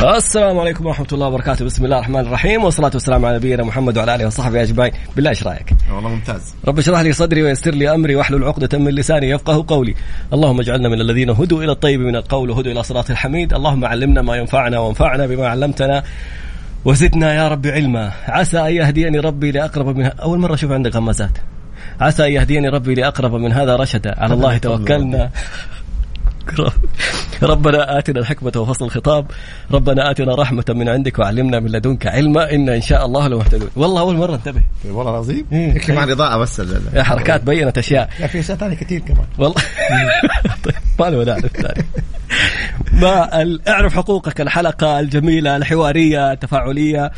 السلام عليكم ورحمة الله وبركاته. بسم الله الرحمن الرحيم والصلاة والسلام على نبينا محمد وعلى آله وصحبه أجمعين. بالله إيش رأيك؟ والله ممتاز. رب اشرح لي صدري ويسر لي أمري واحلل عقدة من لساني يفقه قولي. اللهم اجعلنا من الذين هدوا إلى الطيب من القول وهدوا إلى صراط الحميد. اللهم علمنا ما ينفعنا وانفعنا بما علمتنا. وزدنا يا رب علما. عسى أن يهديني ربي لأقرب من أول مرة أشوف عندك غمازات. عسى أن يهديني ربي لأقرب من هذا رشدا. على الله توكلنا. ربنا آتنا الحكمة وفصل الخطاب. ربنا آتنا رحمة من عندك وعلمنا من لدنك علما. إن إن شاء الله لمهتدون والله أول مرة انتبه. والله العظيم. إيه. يكفي مع الإضاءة بس. يا حركات بينت أشياء. لا في أشياء ثانية كثير كمان. والله. طيب ما له ال- اعرف حقوقك الحلقة الجميلة الحوارية التفاعلية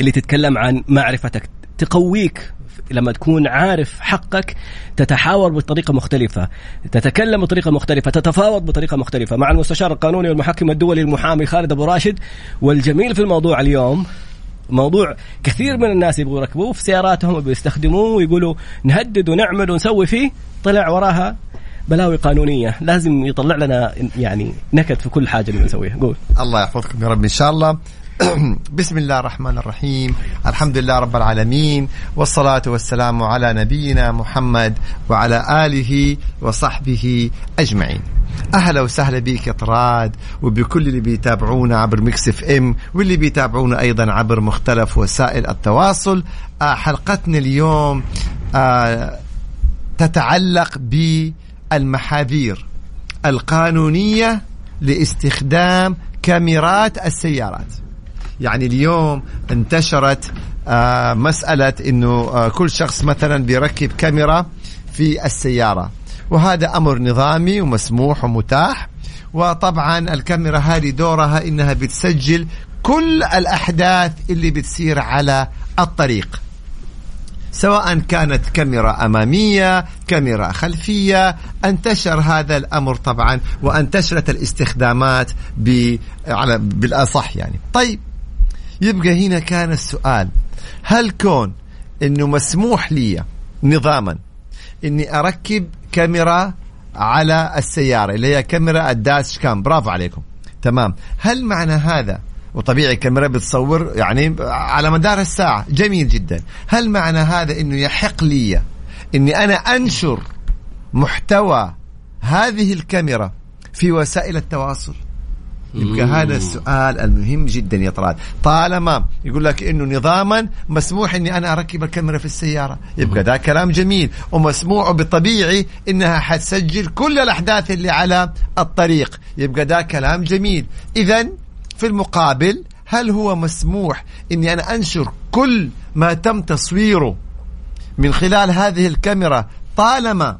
اللي تتكلم عن معرفتك. تقويك. لما تكون عارف حقك تتحاور بطريقة مختلفة تتكلم بطريقة مختلفة تتفاوض بطريقة مختلفة. مع المستشار القانوني والمحكم الدولي المحامي خالد أبو راشد والجميل في الموضوع اليوم موضوع كثير من الناس يبغوا يركبوه في سياراتهم وبيستخدموه ويقولوا نهدد ونعمل ونسوي فيه طلع وراها بلاوي قانونية. لازم يطلع لنا يعني نكت في كل اللي نسويها. قول. الله يحفظكم يا رب إن شاء الله. بسم الله الرحمن الرحيم. الحمد لله رب العالمين والصلاة والسلام على نبينا محمد وعلى آله وصحبه أجمعين. أهلا وسهلا بك يا طراد وبكل اللي بيتابعونا عبر Mix FM واللي بيتابعونا أيضا عبر مختلف وسائل التواصل. آه، حلقتنا اليوم آه، تتعلق بالمحاذير القانونية لاستخدام كاميرات السيارات. يعني اليوم انتشرت آه، مسألة إنه آه، كل شخص مثلا بيركب كاميرا في السيارة وهذا أمر نظامي ومسموح ومتاح وطبعا الكاميرا هذه دورها إنها بتسجل كل الأحداث اللي بتصير على الطريق سواء كانت كاميرا أمامية كاميرا خلفية انتشر هذا الأمر طبعا وانتشرت الاستخدامات. على بالأصح يعني طيب يبقى هنا كان السؤال هل كون أنه مسموح لي نظاما أني أركب كاميرا على السيارة اللي هي كاميرا الداش كام؟ برافو عليكم. تمام. هل معنى هذا؟ وطبيعي الكاميرا بتصور يعني على مدار الساعة. جميل جدا. هل معنى هذا أنه يحق لي أني أنا أنشر محتوى هذه الكاميرا في وسائل التواصل؟ يبقى هذا السؤال المهم جدا يا طراد طالما يقول لك إنه نظاما مسموح إني أنا أركب الكاميرا في السيارة. يبقى ده كلام جميل. ومسموع وبطبيعي إنها حتسجل كل الأحداث اللي على الطريق. يبقى ده كلام جميل. اذا في المقابل هل هو مسموح إني أنا أنشر كل ما تم تصويره من خلال هذه الكاميرا طالما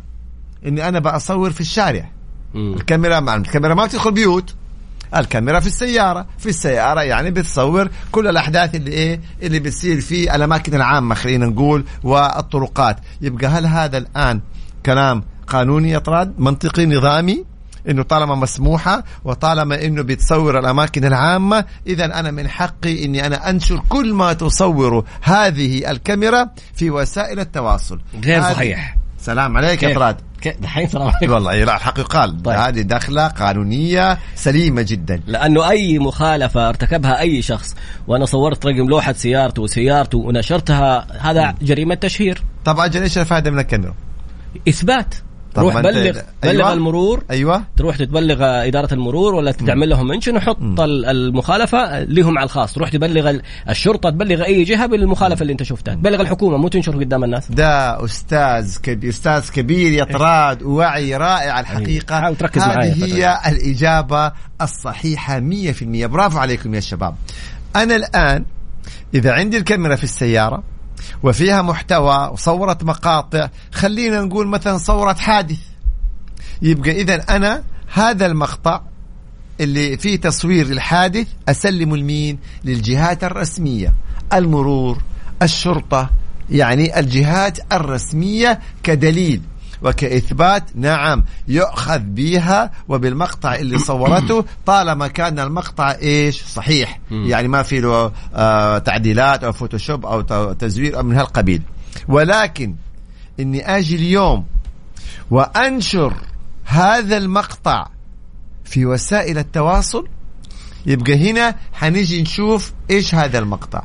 إني أنا بصور في الشارع؟ الكاميرا مع الكاميرا ما بتدخل بيوت. الكاميرا في السيارة في السيارة يعني بتصور كل الأحداث اللي إيه اللي بتصير في الأماكن العامة خلينا نقول والطرقات يبقى هل هذا الآن كلام قانوني يا طراد منطقي نظامي إنه طالما مسموحة وطالما إنه بتصور الأماكن العامة اذا أنا من حقي إني أنا أنشر كل ما تصوره هذه الكاميرا في وسائل التواصل غير صحيح. سلام عليك يا؟ طراد؟ دحين عليكم والله لا الحق يقال طيب. هذه دخلة قانونية سليمة جدا لأنه أي مخالفة ارتكبها أي شخص وأنا صورت رقم لوحة سيارته وسيارته ونشرتها هذا جريمة تشهير طب أجل إيش الفائدة من الكاميرا؟ إثبات روح بلغ بلغ أيوة. المرور. أيوه. تروح تتبلغ إدارة المرور ولا تعمل لهم منشن وحط ال- المخالفة لهم على الخاص. تروح تبلغ ال- الشرطة تبلغ أي جهة بالمخالفة اللي أنت شفتها. تبلغ الحكومة مو تنشر قدام الناس. ده أستاذ كبير أستاذ كبير يا طراد ووعي رائع الحقيقة. حاول تركز معايا هذه هي الإجابة الصحيحة 100% برافو عليكم يا شباب. أنا الآن إذا عندي الكاميرا في السيارة وفيها محتوى وصورت مقاطع. خلينا نقول مثلا صورت حادث. يبقى اذا أنا هذا المقطع اللي فيه تصوير الحادث اسلمه لمين؟ للجهات الرسمية. المرور الشرطة يعني الجهات الرسمية كدليل. وكإثبات نعم يؤخذ بها وبالمقطع اللي صورته طالما كان المقطع إيش؟ صحيح. يعني ما في له آه تعديلات أو فوتوشوب أو ت- تزوير أو من هالقبيل. ولكن إني أجي اليوم وأنشر هذا المقطع في وسائل التواصل يبقى هنا حنيجي نشوف إيش هذا المقطع.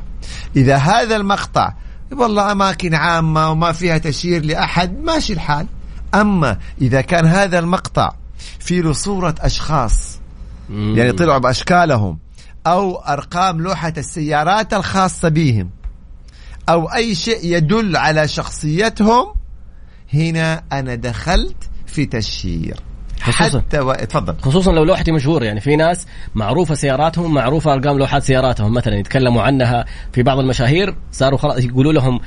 إذا هذا المقطع والله أماكن عامة وما فيها تشير لأحد ماشي الحال. أما إذا كان هذا المقطع في له صورة أشخاص يعني طلعوا بأشكالهم أو أرقام لوحة السيارات الخاصة بهم أو أي شيء يدل على شخصيتهم هنا أنا دخلت في تشهير. خصوصا حتى و... تفضل. خصوصا لو لوحتي مشهورة يعني في ناس معروفة سياراتهم معروفة أرقام لوحات سياراتهم. مثلا يتكلموا عنها في بعض المشاهير صاروا خلاص يقولوا لهم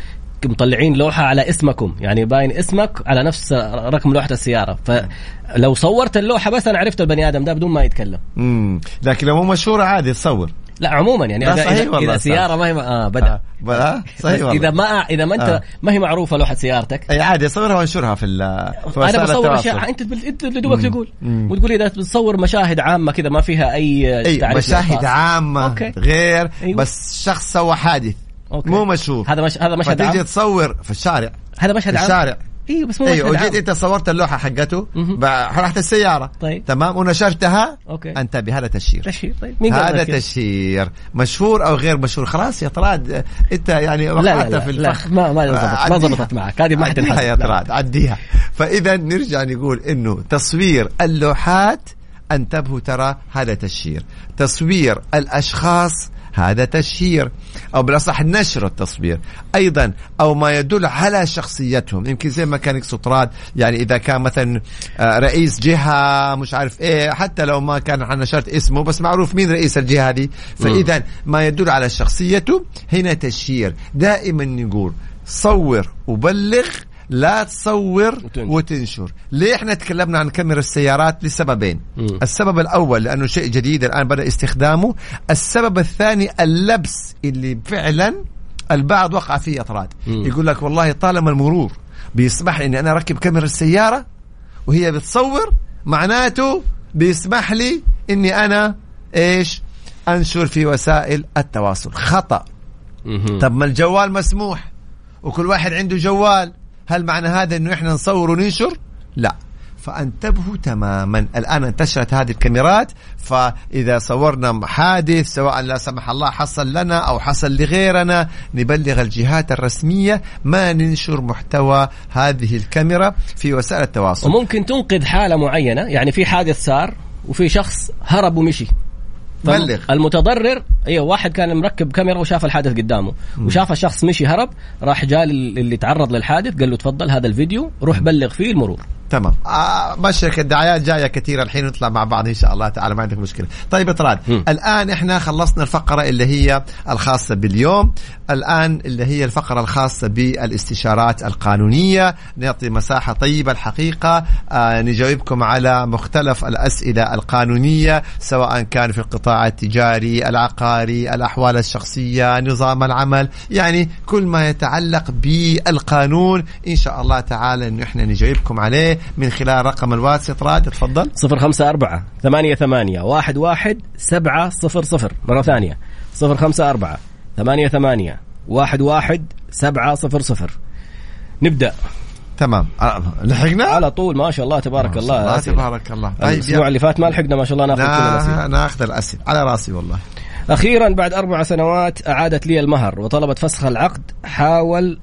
مطلعين لوحة على اسمكم يعني باين اسمك على نفس رقم لوحة السيارة فلو صورت اللوحة بس أنا عرفت البني آدم ده بدون ما يتكلم امم لكن لو مو مشهوره عادي تصور لا عموما يعني لا اذا صحيح اذا, والله إذا صحيح. سيارة ما هي آه بدأ آه. صحيح بس والله. إذا ما إذا ما أنت آه. ما هي معروفة لوحة سيارتك إي عادي اصورها وانشرها في, ال- في أنا بصور. أشياء أنت بال- أنت اللي دوبك تقول. وتقول إذا بتصور مشاهد عامة كذا ما فيها أي إي مشاهد. عامة okay. غير أيوة. بس شخص سوى حادث okay. مو مشهور. هذا مش هذا مشهد فتيجي عام؟ تصور في الشارع. هذا مشهد في الشارع. أيوه بس مو أيوه وجيت أنت صورت اللوحة حقته رحت السيارة. طيب. تمام؟ ونشرتها. okay. انتبه هذا تشهير. تشهير طيب. مين هذا؟ تشهير. مشهور أو غير مشهور؟ خلاص يا طراد أنت يعني لا لا لا, في لا الفخ. ما ما زبطت ما عديها. زبطت معك. هذه ما حتنحسب يا لا. طراد عديها. فإذا نرجع نقول إنه تصوير اللوحات أنتبهوا ترى هذا تشهير. تصوير الأشخاص هذا تشهير أو بالأصح نشر التصوير. أيضا أو ما يدل على شخصيتهم. يمكن زي ما كان راد يعني إذا كان مثلا آه، رئيس جهة مش عارف إيه حتى لو ما كان عن نشرت اسمه بس معروف مين رئيس الجهة هذه فاذا ما يدل على شخصيته. هنا تشهير. دائما نقول صور وبلغ لا تصور وتنشر. وتنشر ليه إحنا تكلمنا عن كاميرا السيارات لسببين مم. السبب الأول لأنه شيء جديد الآن بدأ استخدامه السبب الثاني اللبس اللي فعلا البعض وقع فيه اطراد مم. يقول لك والله طالما المرور بيسمح لي إني أنا أركب كاميرا السيارة وهي بتصور معناته بيسمح لي إني أنا إيش أنشر في وسائل التواصل خطأ. طب ما الجوال مسموح وكل واحد عنده جوال هل معنى هذا إنه إحنا نصور وننشر؟ لا. فأنتبهوا تماما. الآن انتشرت هذه الكاميرات فإذا صورنا حادث سواء لا سمح الله حصل لنا أو حصل لغيرنا نبلغ الجهات الرسمية ما ننشر محتوى هذه الكاميرا في وسائل التواصل. وممكن تنقذ حالة معينة يعني في حادث صار وفي شخص هرب ومشي. بلغ. المتضرر أيوه واحد كان مركب كاميرا وشاف الحادث قدامه. وشاف الشخص مشي هرب راح جاء لل- اللي تعرض للحادث قال له تفضل هذا الفيديو روح بلغ فيه المرور. تمام. آه الدعايات جاية كثيرة الحين نطلع مع بعض إن شاء الله تعالى ما عندك مشكلة. طيب إطراد. الآن إحنا خلصنا الفقرة اللي هي الخاصة باليوم. الآن اللي هي الفقرة الخاصة بالاستشارات القانونية. نعطي مساحة طيبة الحقيقة. آه نجاوبكم على مختلف الأسئلة القانونية سواء كان في القطاع التجاري العقاري الأحوال الشخصية نظام العمل. يعني كل ما يتعلق بالقانون إن شاء الله تعالى انه إحنا نجاوبكم عليه. من خلال رقم الواتس راد تفضل. صفر خمسة أربعة ثمانية ثمانية واحد واحد سبعة صفر صفر. مرة ثانية. صفر خمسة أربعة ثمانية ثمانية واحد واحد سبعة صفر صفر. نبدأ. تمام. آه، لحقنا؟ على طول ما شاء الله تبارك الله. الله. تبارك الله. طيب الأسبوع يا- اللي فات ما لحقنا ما شاء الله ناخذ كل الأسئلة. نا- ناخذ الأسئلة. على راسي والله. أخيرا بعد أربع سنوات أعادت لي المهر وطلبت فسخ العقد. حاول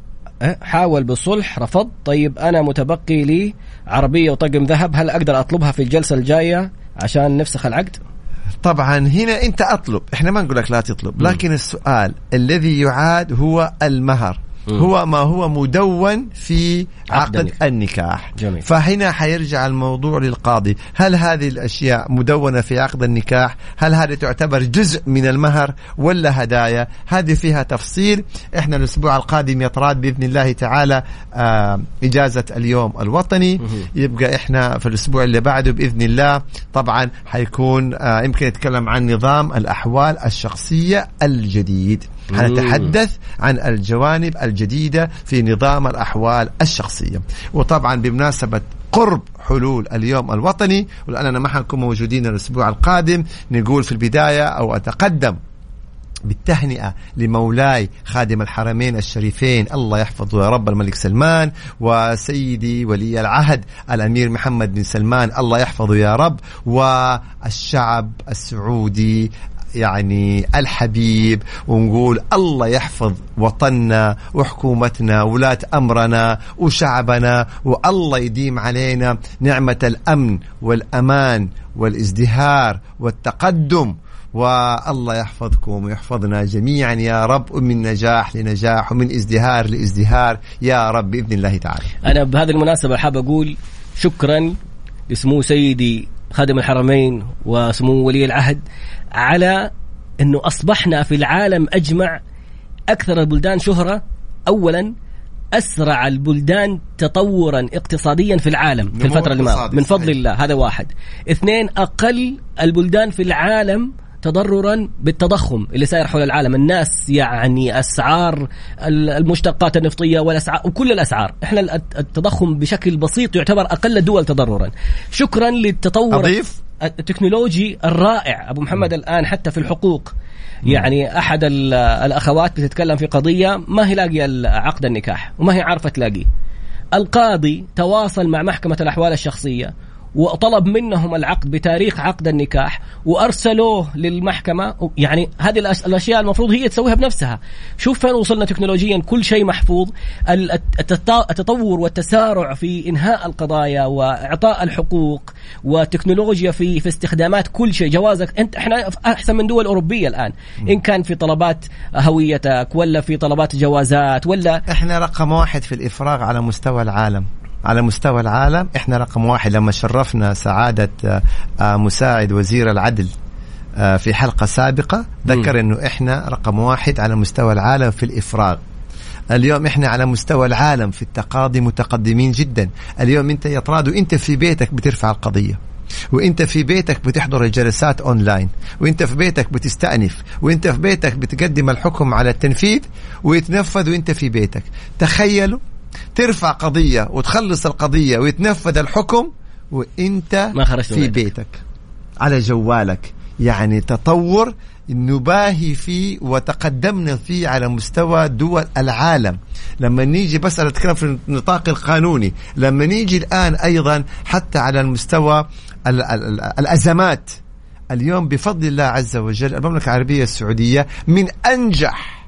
حاول بالصلح رفض. طيب أنا متبقي لي عربية وطقم ذهب هل أقدر أطلبها في الجلسة الجاية عشان نفسخ العقد؟ طبعا هنا أنت أطلب. إحنا ما نقول لك لا تطلب لكن السؤال الذي يعاد هو المهر. هو ما هو مدون في عقد النكاح. النكاح. جميل. فهنا حيرجع الموضوع للقاضي. هل هذه الأشياء مدونة في عقد النكاح؟ هل هذه تعتبر جزء من المهر ولا هدايا؟ هذه فيها تفصيل. إحنا الأسبوع القادم يطراد بإذن الله تعالى آه إجازة اليوم الوطني. مهم. يبقى إحنا في الأسبوع اللي بعده بإذن الله. طبعا حيكون آه يمكن نتكلم عن نظام الأحوال الشخصية الجديد. حنتحدث عن الجوانب الجديدة في نظام الأحوال الشخصية. وطبعا بمناسبة قرب حلول اليوم الوطني ولأننا ما حنكون موجودين الأسبوع القادم نقول في البداية أو أتقدم بالتهنئة لمولاي خادم الحرمين الشريفين الله يحفظه يا رب الملك سلمان وسيدي ولي العهد الأمير محمد بن سلمان الله يحفظه يا رب والشعب السعودي يعني الحبيب ونقول الله يحفظ وطننا وحكومتنا ولاة أمرنا وشعبنا والله يديم علينا نعمة الأمن والأمان والازدهار والتقدم والله يحفظكم ويحفظنا جميعا يا رب ومن نجاح لنجاح ومن ازدهار لازدهار يا رب بإذن الله تعالى. أنا بهذه المناسبة حاب أقول شكرا لسمو سيدي خادم الحرمين وسمو ولي العهد على أنه أصبحنا في العالم أجمع أكثر البلدان شهرة. اولا أسرع البلدان تطورا اقتصاديا في العالم في الفترة اللي ماضت من فضل الله. هذا واحد. اثنين أقل البلدان في العالم تضررا بالتضخم اللي صاير حول العالم. الناس يعني أسعار المشتقات النفطية والأسعار وكل الأسعار. إحنا التضخم بشكل بسيط يعتبر أقل الدول تضررا. شكرا للتطور. أضيف التكنولوجي الرائع أبو محمد الآن حتى في الحقوق. يعني أحد الأخوات بتتكلم في قضية ما هي لاقيه عقد النكاح وما هي عارفه تلاقيه القاضي تواصل مع محكمة الأحوال الشخصية وطلب منهم العقد بتاريخ عقد النكاح وأرسلوه للمحكمة. يعني هذه الأشياء المفروض هي تسويها بنفسها. شوف فين وصلنا تكنولوجيا كل شيء محفوظ. التطور والتسارع في إنهاء القضايا وإعطاء الحقوق وتكنولوجيا في في استخدامات كل شيء. جوازك أنت إحنا أحسن من دول أوروبية الآن. إن كان في طلبات هويتك ولا في طلبات جوازات ولا إحنا رقم واحد في الإفراغ على مستوى العالم. على مستوى العالم إحنا رقم واحد. لما شرفنا سعادة آه، آه، مساعد وزير العدل آه، في حلقة سابقة ذكر إنه إحنا رقم واحد على مستوى العالم في الإفراغ. اليوم إحنا على مستوى العالم في التقاضي متقدمين جدا. اليوم أنت يا طراد وإنت في بيتك بترفع القضية وإنت في بيتك بتحضر الجلسات أونلاين وإنت في بيتك بتستأنف وإنت في بيتك بتقدم الحكم على التنفيذ ويتنفذ وإنت في بيتك. تخيلوا ترفع قضية وتخلص القضية ويتنفذ الحكم وإنت ما خرجت في بيتك. على جوالك. يعني تطور نباهي فيه وتقدمنا فيه على مستوى دول العالم. لما نيجي بس أنا اتكلم في النطاق القانوني لما نيجي الآن أيضا حتى على المستوى ال ال ال الأزمات. اليوم بفضل الله عز وجل المملكة العربية السعودية من أنجح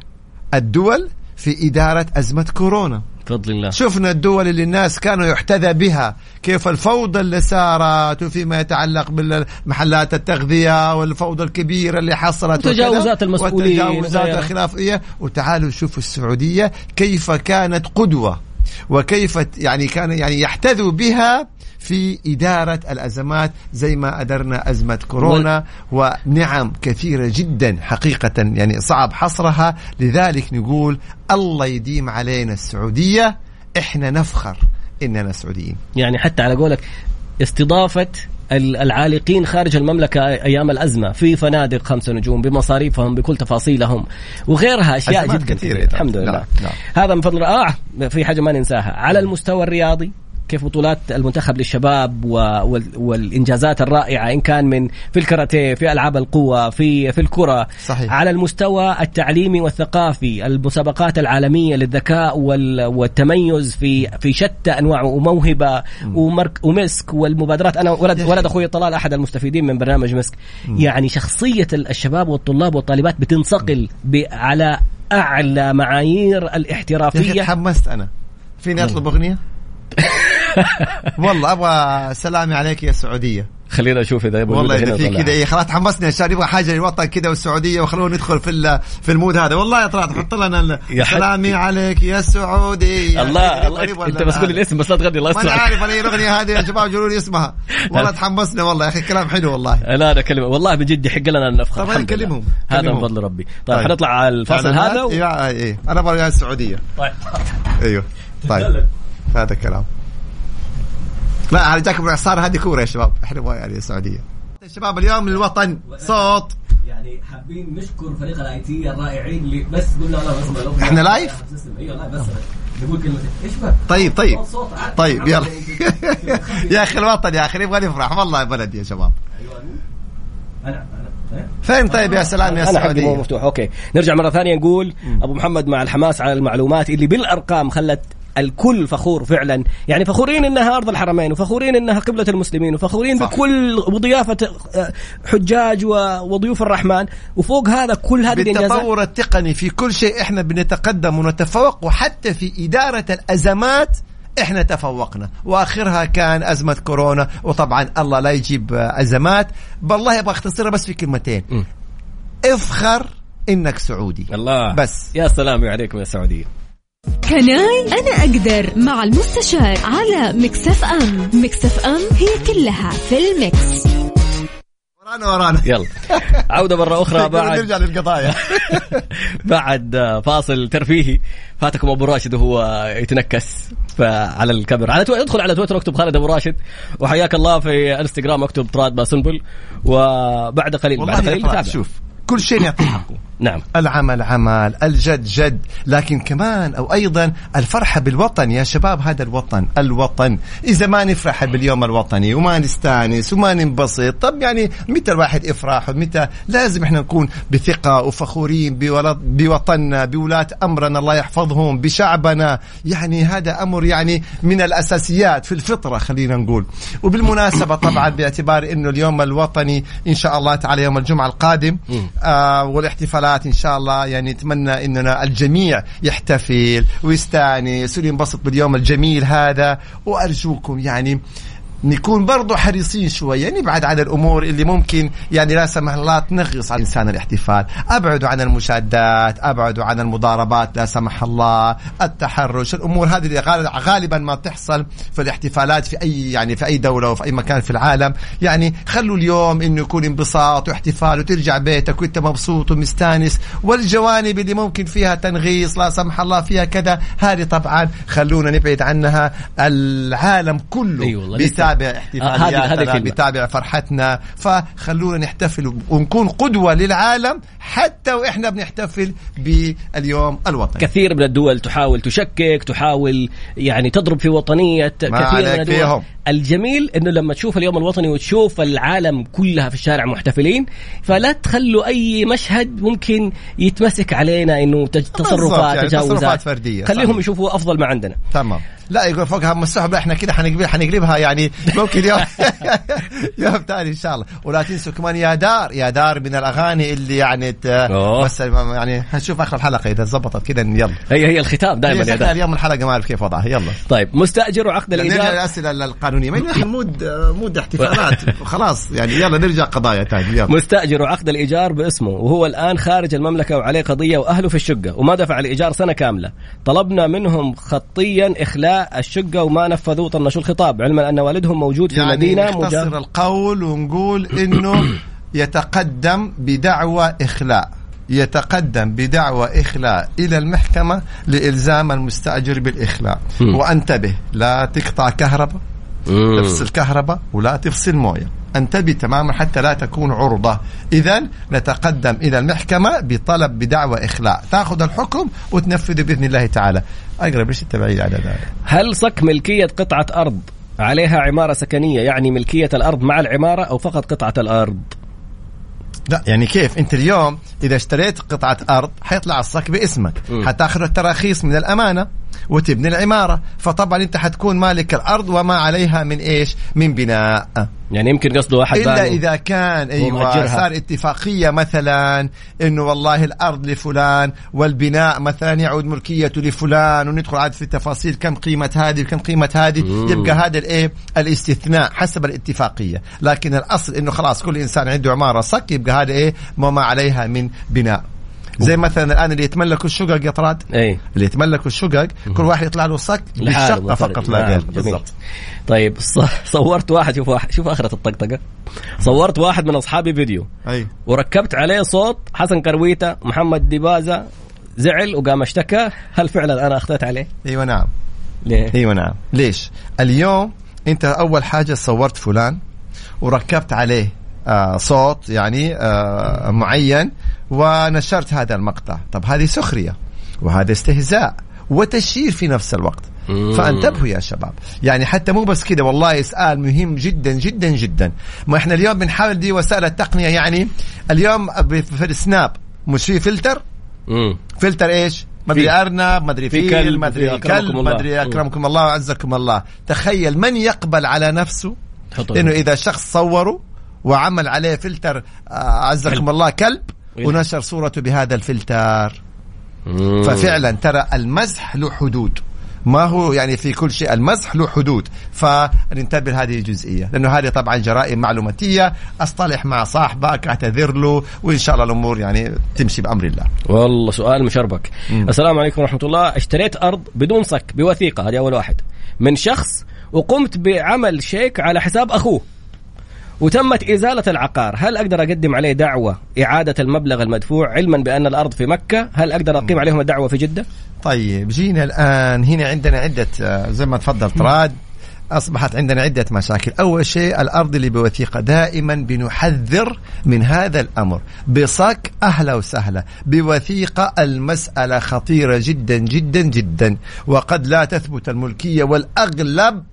الدول في إدارة أزمة كورونا. بفضل الله. شفنا الدول اللي الناس كانوا يحتذى بها كيف الفوضى اللي صارت وفيما يتعلق بالمحلات التغذية والفوضى الكبيرة اللي حصلت وتجاوزات المسؤولين وتجاوزات الخلافية. وتعالوا شوفوا السعودية كيف كانت قدوة وكيف يعني كان يعني يحتذوا بها في إدارة الأزمات زي ما أدرنا أزمة كورونا ونعم كثيرة جدا حقيقة يعني صعب حصرها. لذلك نقول الله يديم علينا السعودية إحنا نفخر إننا سعوديين. يعني حتى على قولك استضافة العالقين خارج المملكة أيام الأزمة. في فنادق خمسة نجوم بمصاريفهم بكل تفاصيلهم وغيرها أشياء جدا كثيرة الحمد لله. لا. لا. هذا من فضل آه في حاجة ما ننساها. على المستوى الرياضي كيف بطولات المنتخب للشباب والإنجازات الرائعة إن كان من في الكاراتيه في ألعاب القوة في في الكرة. صحيح. على المستوى التعليمي والثقافي المسابقات العالمية للذكاء والتميز في في شتى انواع وموهبة ومرك ومسك والمبادرات. أنا ولد ولد أخوي طلال أحد المستفيدين من برنامج مسك. يعني شخصية الشباب والطلاب والطالبات بتنصقل على أعلى معايير الاحترافية. تحمست أنا. فيني أطلب أغنية؟ والله أبغى سلامي عليك يا سعودية. خلينا نشوف إذا والله إذا في كذا إيه خلاص تحمسني عشان يبغى حاجة للوطن كذا والسعودية وخلونا ندخل في في المود هذا. والله يا طلعت حط لنا سلامي عليك يا سعودية. الله, الله أنت بس قول الاسم بس لا تغني الله يستر أنا عارف أنا الأغنية هذه يا شباب قولوا لي اسمها. والله تحمسنا والله يا أخي كلام حلو والله. لا أنا كلمه والله من جد يحق لنا نفخر طيب نكلمهم هذا من فضل ربي. طيب, طيب. حنطلع على الفاصل هذا و... إيه أنا أبغى السعوديه طيب. أيوه. طيب. هذا كلام. لا أنا جاكم الاعصار هذه كورة يا شباب. إحنا يعني السعودية. الشباب اليوم للوطن صوت. يعني حابين نشكر فريق ال IT الرائعين اللي بس قلنا لا إحنا live؟ أيوه live بس نقول كلمتين إيش طيب طيب. طيب يلا. يا أخي الوطن يا أخي نبغى نفرح. والله يا بلدي يا شباب. أيوه أنا أنا فين طيب يا سلام يا سعودية؟ مفتوح. أوكي. نرجع مرة ثانية نقول أبو محمد مع الحماس على المعلومات اللي بالأرقام خلت الكل فخور فعلا. يعني فخورين إنها أرض الحرمين وفخورين إنها قبلة المسلمين وفخورين صح. بكل وضيافة آه، حجاج وضيوف الرحمن. وفوق هذا كل هذه الإنجازات بالتطور التقني في كل شيء إحنا بنتقدم ونتفوق وحتى في إدارة الأزمات إحنا تفوقنا. وآخرها كان أزمة كورونا وطبعا الله لا يجيب أزمات. بالله أبغى اختصرها بس في كلمتين. م. افخر إنك سعودي. الله. بس. يا سلام عليكم يا سعودية. Can I أنا أقدر مع المستشار على Mix FM. Mix FM هي كلها في ال Mix ورانا ورانا. يلا. عودة مرة أخرى بعد. نرجع للقضايا. بعد فاصل ترفيهي. فاتكم أبو راشد وهو يتنكس على الكاميرا على تو... ادخل على تويتر أكتب خالد أبو راشد. وحياك الله في إنستغرام أكتب طراد باسنبل. وبعد قليل بعد قليل شوف كل شيء يعطي حقه. نعم. العمل عمل الجد جد. لكن كمان أو أيضا الفرحة بالوطن. يا شباب هذا الوطن الوطن. إذا ما نفرح باليوم الوطني وما نستانس وما ننبسط طب يعني متى الواحد يفرح ومتى؟ لازم إحنا نكون بثقة وفخورين بوطننا بولاة أمرنا الله يحفظهم بشعبنا. يعني هذا أمر يعني من الأساسيات في الفطرة خلينا نقول. وبالمناسبة طبعا باعتبار أنه اليوم الوطني إن شاء الله تعالى يوم الجمعة القادم آه والاحتفالات الحلقات إن شاء الله. يعني نتمنى إننا الجميع يحتفل ويستأنس وينبسط باليوم الجميل هذا. وأرجوكم يعني نكون برضو حريصين شوية نبعد عن الأمور اللي ممكن يعني لا سمح الله تنغص على الإنسان الاحتفال. أبعدوا عن المشادات أبعدوا عن المضاربات لا سمح الله التحرش الأمور هذه اللي غالبا ما تحصل في الاحتفالات في أي يعني في أي دولة وفي أي مكان في العالم. يعني خلوا اليوم إنه يكون انبساط واحتفال وترجع بيتك وأنت مبسوط ومستانس. والجوانب اللي ممكن فيها تنغيص لا سمح الله فيها كذا هذه طبعا خلونا نبعد عنها. العالم كله أيوة بيتابع احتفالياتنا بيتابع فرحتنا. فخلونا نحتفل ونكون قدوة للعالم حتى وإحنا بنحتفل باليوم الوطني. كثير من الدول تحاول تشكك تحاول يعني تضرب في وطنية كثير من الدول. فيهم. الجميل إنه لما تشوف اليوم الوطني وتشوف العالم كلها في الشارع محتفلين فلا تخلوا أي مشهد ممكن يتمسك علينا إنه تصرفات يعني تجاوزات. تصرفات فردية خليهم صحيح. يشوفوا أفضل ما عندنا. تمام. لا يقول فوقها مسحب إحنا كده حنقلبها حنقلبها يعني ممكن يوم يوم ثاني إن شاء الله. ولا تنسوا كمان يا دار يا دار من الأغاني اللي يعني بس يعني هنشوف آخر الحلقة إذا ظبطت كده يلا. هي هي الختام دائما يا دار. اليوم الحلقة ما أعرف كيف وضعها. يلا. طيب مستأجر وعقد الإيجار. نرجع للاسئله القانونيه ما يا mood mood احتفالات. خلاص يعني يلا نرجع قضايا ثانية يلا. مستأجر وعقد الإيجار باسمه وهو الآن خارج المملكة وعليه قضية وأهله في الشقة وما دفع الإيجار سنة كاملة. طلبنا منهم خطيا إخلاء الشقة وما نفذوا طنشوا الخطاب؟ علما أن والدهم موجود في يعني المدينة نختصر القول ونقول إنه يتقدم بدعوى إخلاء. يتقدم بدعوى إخلاء إلى المحكمة لإلزام المستأجر بالإخلاء. وانتبه لا تقطع كهرباء. تفصل كهرباء ولا تفصل موية. أنتبه تماما حتى لا تكون عرضة. إذا نتقدم إلى المحكمة بطلب بدعوى إخلاء. تأخذ الحكم وتنفذه بإذن الله تعالى. أقرب إيش التبعيد على ذلك؟ هل صك ملكية قطعة أرض عليها عمارة سكنية؟ يعني ملكية الأرض مع العمارة أو فقط قطعة الأرض؟ لا يعني كيف؟ أنت اليوم إذا اشتريت قطعة أرض حيطلع الصك باسمك. حتاخذ التراخيص من الأمانة وتبني العمارة. فطبعا أنت حتكون مالك الأرض وما عليها من إيش؟ من بناء. يعني يمكن قصده واحد إلا إذا كان أيوه صار اتفاقية مثلا إنه والله الأرض لفلان والبناء مثلا يعود ملكيته لفلان وندخل عاد في التفاصيل كم قيمة هذه وكم قيمة هذه. يبقى هذا الايه الاستثناء حسب الاتفاقية. لكن الأصل إنه خلاص كل إنسان عنده عمارة صك يبقى هذا إيه؟ ما عليها من بناء. زي مثلا الآن اللي يتملكوا الشقق يا طراد. أي. اللي يتملكوا الشقق كل واحد يطلع له صك بالشقة فقط لا غير. بالضبط. طيب صورت واحد شوف واحد شوف آخرة الطقطقة. صورت واحد من أصحابي فيديو. أي. وركبت عليه صوت حسن كرويته محمد ديبازا زعل وقام اشتكى. هل فعلا أنا أخذت عليه؟ أيوه نعم. ليه؟ أيوه نعم. ليش؟ اليوم أنت أول حاجة صورت فلان وركبت عليه آه صوت يعني آه معين. ونشرت هذا المقطع. طب هذه سخرية وهذا استهزاء وتشهير في نفس الوقت. فانتبهوا يا شباب. يعني حتى مو بس كده والله سؤال مهم جدا جدا جدا. ما إحنا اليوم بنحاول دي وسائل التقنية يعني اليوم في ال Snap مش في فلتر؟ مم. فلتر إيش؟ مدري في- ارنب مدري في فيل في أكرمكم كلب الله. مدري أكرمكم الله وعزكم الله. تخيل من يقبل على نفسه إنه إذا شخص صوره وعمل عليه فلتر آه، عزكم كلب. الله كلب. ونشر صورته بهذا الفلتر. مم. ففعلا ترى المزح له حدود. ما هو يعني في كل شيء المزح له حدود. فننتبه لهذه الجزئية لأنه هذه طبعا جرائم معلوماتية. أصطلح مع صاحبك أعتذر له وإن شاء الله الأمور يعني تمشي بأمر الله. والله سؤال مشربك. مم. السلام عليكم ورحمة الله. اشتريت أرض بدون صك بوثيقة. هذه أول واحد. من شخص وقمت بعمل شيك على حساب أخوه. وتمت إزالة العقار. هل أقدر أقدم عليه دعوة إعادة المبلغ المدفوع علما بأن الأرض في مكة؟ هل أقدر أقيم عليهم الدعوة في جدة؟ طيب جينا الآن. هنا عندنا عدة آه، زي ما تفضلت راد أصبحت عندنا عدة مشاكل، أول شيء الأرض اللي بوثيقة دائما بنحذر من هذا الأمر، بصك أهلا وسهلا، بوثيقة المسألة خطيرة جدا جدا جدا، وقد لا تثبت الملكية والأغلب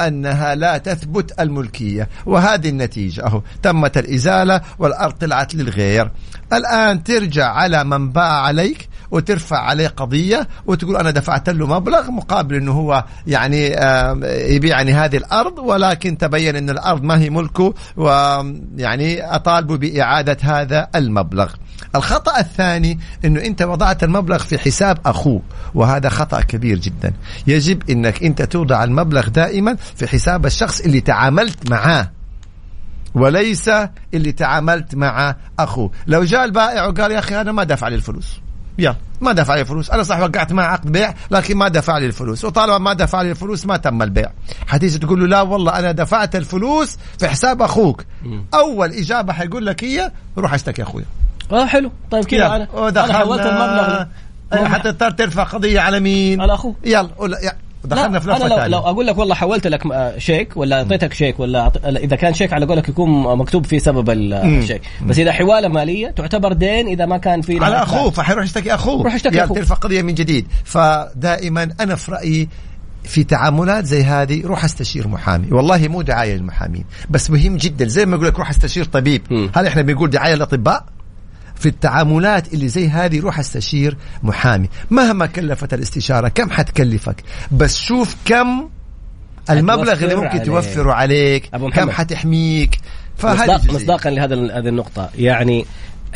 أنها لا تثبت الملكية وهذه النتيجة أهو. تمت الإزالة والأرض طلعت للغير. الآن ترجع على من باع عليك وترفع عليه قضية وتقول أنا دفعت له مبلغ مقابل إنه هو يعني يبيعني هذه الأرض ولكن تبين إن الأرض ما هي ملكه ويعني اطالبه بإعادة هذا المبلغ. الخطأ الثاني إنه أنت وضعت المبلغ في حساب اخوه وهذا خطأ كبير جدا. يجب إنك أنت توضع المبلغ دائما في حساب الشخص اللي تعاملت معاه وليس اللي تعاملت مع اخوه لو جاء البائع وقال يا أخي أنا ما دفع لي الفلوس يلا ما دفع لي الفلوس أنا صح وقعت معه عقد بيع لكن ما دفع لي الفلوس وطالما ما دفع لي الفلوس ما تم البيع. حتيجي تقول له لا والله أنا دفعت الفلوس في حساب أخوك. أول إجابة حيقول لك هي روح اشتكي أخويا. آه حلو. طيب كذا أنا حولت المبلغ أيوة، حتى تضطر ترفع قضية على مين؟ على أخوه. يلا دخلنا في لفه أنا لو. لو أقول لك والله حولت لك آه، شيك ولا أعطيتك شيك ولا إذا كان شيك على قولك يكون مكتوب فيه سبب. الشيك. بس إذا حوالة مالية تعتبر دين إذا ما كان في على أخوه فحيروح يشتكي أخوه. روح اشتكي يلا أخوه. ترفع قضية من جديد. فدائما أنا في رأيي في تعاملات زي هذه روح أستشير محامي. والله مو دعاية للمحامين بس مهم جدا. زي ما أقول لك روح أستشير طبيب. هل إحنا بنقول دعاية للأطباء. في التعاملات اللي زي هذه روح استشير محامي مهما كلفت الاستشارة كم حتكلفك بس شوف كم المبلغ اللي ممكن عليك. توفره عليك أبو كم محمد. حتحميك فهذه مصداق. مصداقا لهذا هذه النقطة يعني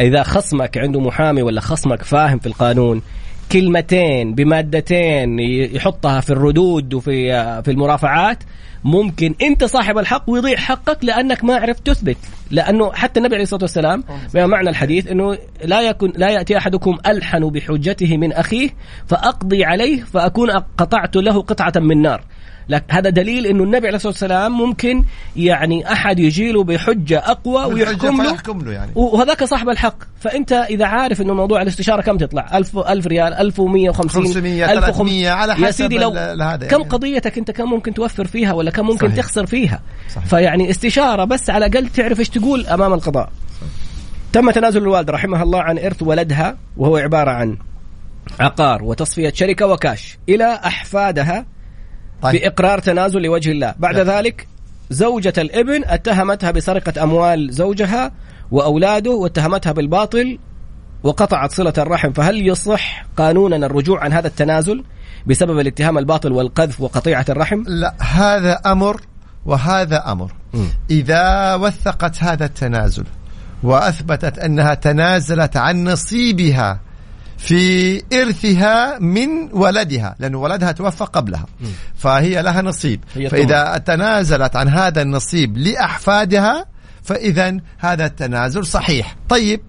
إذا خصمك عنده محامي ولا خصمك فاهم في القانون كلمتين بمادتين يحطها في الردود وفي في المرافعات ممكن انت صاحب الحق ويضيع حقك لأنك ما عرفت تثبت. لأنه حتى النبي عليه الصلاة والسلام معنى الحديث إنه لا يكن لا يأتي أحدكم ألحن بحجته من أخيه فأقضي عليه فأكون قطعت له قطعة من نار. لك هذا دليل إنه النبي عليه الصلاة والسلام ممكن يعني أحد يجي له بحجة أقوى ويحكم له. له يعني. وهذاك صاحب الحق. فأنت إذا عارف إنه موضوع الاستشارة كم تطلع؟ 1000 1000 ريال 1150 500 1500 300 على يا حسب سيدي لو هذا كم يعني. قضيتك أنت؟ كم ممكن توفر فيها؟ ولا كم ممكن صحيح. تخسر فيها؟ صحيح. فيعني استشارة بس على الأقل تعرف إيش تقول أمام القضاء. تم تنازل الوالده رحمها الله عن إرث ولدها وهو عبارة عن عقار وتصفية شركة وكاش إلى أحفادها طيب. بإقرار تنازل لوجه الله بعد نعم. ذلك زوجة الابن اتهمتها بسرقة أموال زوجها وأولاده واتهمتها بالباطل وقطعت صلة الرحم فهل يصح قانونا الرجوع عن هذا التنازل بسبب الاتهام الباطل والقذف وقطيعة الرحم لا هذا أمر وهذا أمر مم. إذا وثقت هذا التنازل وأثبتت أنها تنازلت عن نصيبها في إرثها من ولدها لأن ولدها توفى قبلها. فهي لها نصيب. هي فإذا تنازلت عن هذا النصيب لأحفادها فإذا هذا التنازل صحيح. طيب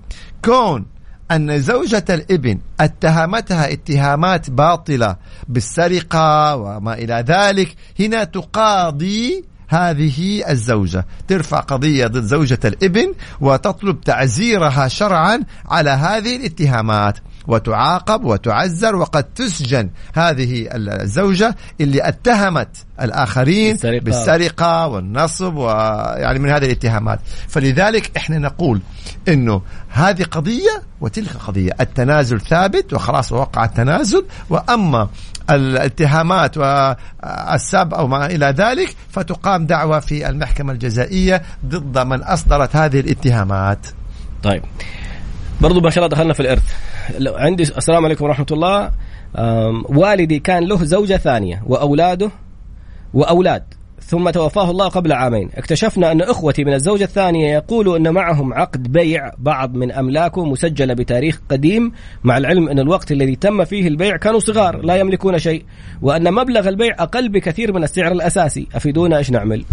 كون أن زوجة الإبن اتهمتها اتهامات باطلة بالسرقة وما إلى ذلك هنا تقاضي هذه الزوجة. ترفع قضية ضد زوجة الإبن وتطلب تعزيرها شرعا على هذه الاتهامات. وتعاقب وتعزر وقد تسجن هذه الزوجة اللي اتهمت الآخرين بالسرقة. بالسرقة والنصب ويعني من هذه الاتهامات. فلذلك إحنا نقول إنه هذه قضية وتلك قضية. التنازل ثابت وخلاص وقع التنازل وأما الاتهامات والسب أو ما إلى ذلك فتقام دعوة في المحكمة الجزائية ضد من أصدرت هذه الاتهامات. طيب. برضو ما شاء الله دخلنا في الإرث. لو عندي السلام عليكم ورحمة الله. والدي كان له زوجة ثانية وأولاده وأولاد ثم توفاه الله قبل عامين. اكتشفنا أن إخوتي من الزوجة الثانية يقولوا أن معهم عقد بيع بعض من أملاكه مسجلة بتاريخ قديم مع العلم أن الوقت الذي تم فيه البيع كانوا صغار لا يملكون شيء. وأن مبلغ البيع أقل بكثير من السعر الأساسي. أفيدونا إيش نعمل؟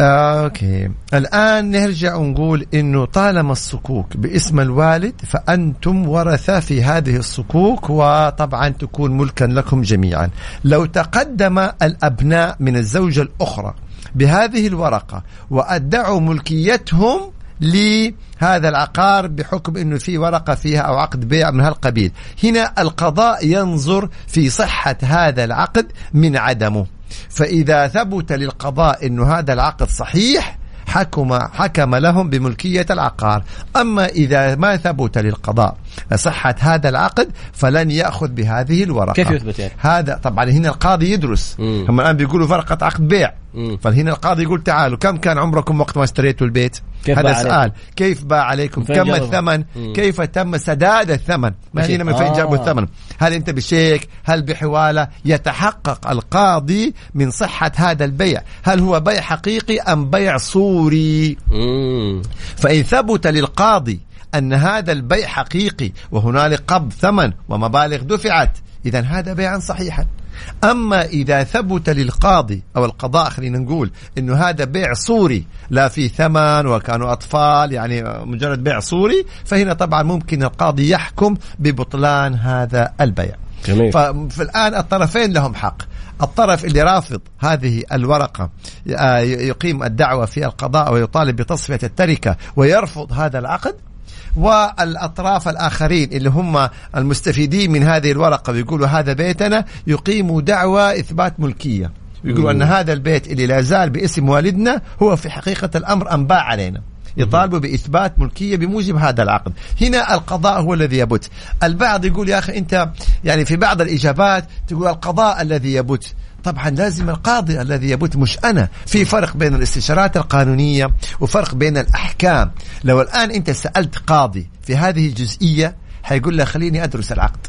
أوكي. الآن نرجع ونقول إنه طالما الصكوك باسم الوالد فأنتم ورثة في هذه الصكوك وطبعا تكون ملكا لكم جميعا. لو تقدم الأبناء من الزوجة الأخرى بهذه الورقة وأدعوا ملكيتهم لهذا العقار بحكم إنه في ورقة فيها أو عقد بيع من هالقبيل. هنا القضاء ينظر في صحة هذا العقد من عدمه. فإذا ثبت للقضاء أن هذا العقد صحيح حكم حكم لهم بملكية العقار. أما إذا ما ثبت للقضاء صحة هذا العقد فلن يأخذ بهذه الورقة كيف يثبت يعني؟ هذا طبعا هنا القاضي يدرس مم. هم الآن بيقولوا ورقة عقد بيع مم. فهنا القاضي يقول تعالوا كم كان عمركم وقت ما اشتريتوا البيت كيف هذا سؤال؟ كيف باع عليكم كم؟ الثمن مم. كيف تم سداد الثمن ما. هنا من فين آه. جابوا الثمن هل انت بشيك هل بحوالة يتحقق القاضي من صحة هذا البيع هل هو بيع حقيقي أم بيع صوري مم. فإن ثبت للقاضي أن هذا البيع حقيقي وهنالك قبض ثمن ومبالغ دفعت. إذا هذا بيعا صحيحا. أما إذا ثبت للقاضي أو القضاء خلينا نقول أنه هذا بيع صوري لا في ثمن وكانوا أطفال يعني مجرد بيع صوري فهنا طبعا ممكن القاضي يحكم ببطلان هذا البيع. جميل. ففي الآن الطرفين لهم حق. الطرف اللي رافض هذه الورقة آه، يقيم الدعوة في القضاء ويطالب بتصفية التركة ويرفض هذا العقد والأطراف الآخرين اللي هم المستفيدين من هذه الورقة ويقولوا هذا بيتنا يقيموا دعوة إثبات ملكية. يقولوا أن هذا البيت اللي لا زال باسم والدنا هو في حقيقة الأمر أنباع علينا. يطالبوا بإثبات ملكية بموجب هذا العقد. هنا القضاء هو الذي يبت. البعض يقول يا أخي أنت يعني في بعض الإجابات تقول القضاء الذي يبت. طبعا لازم القاضي الذي يبت مش أنا. في فرق بين الاستشارات القانونية وفرق بين الأحكام. لو الآن أنت سألت قاضي في هذه الجزئية حيقول له خليني أدرس العقد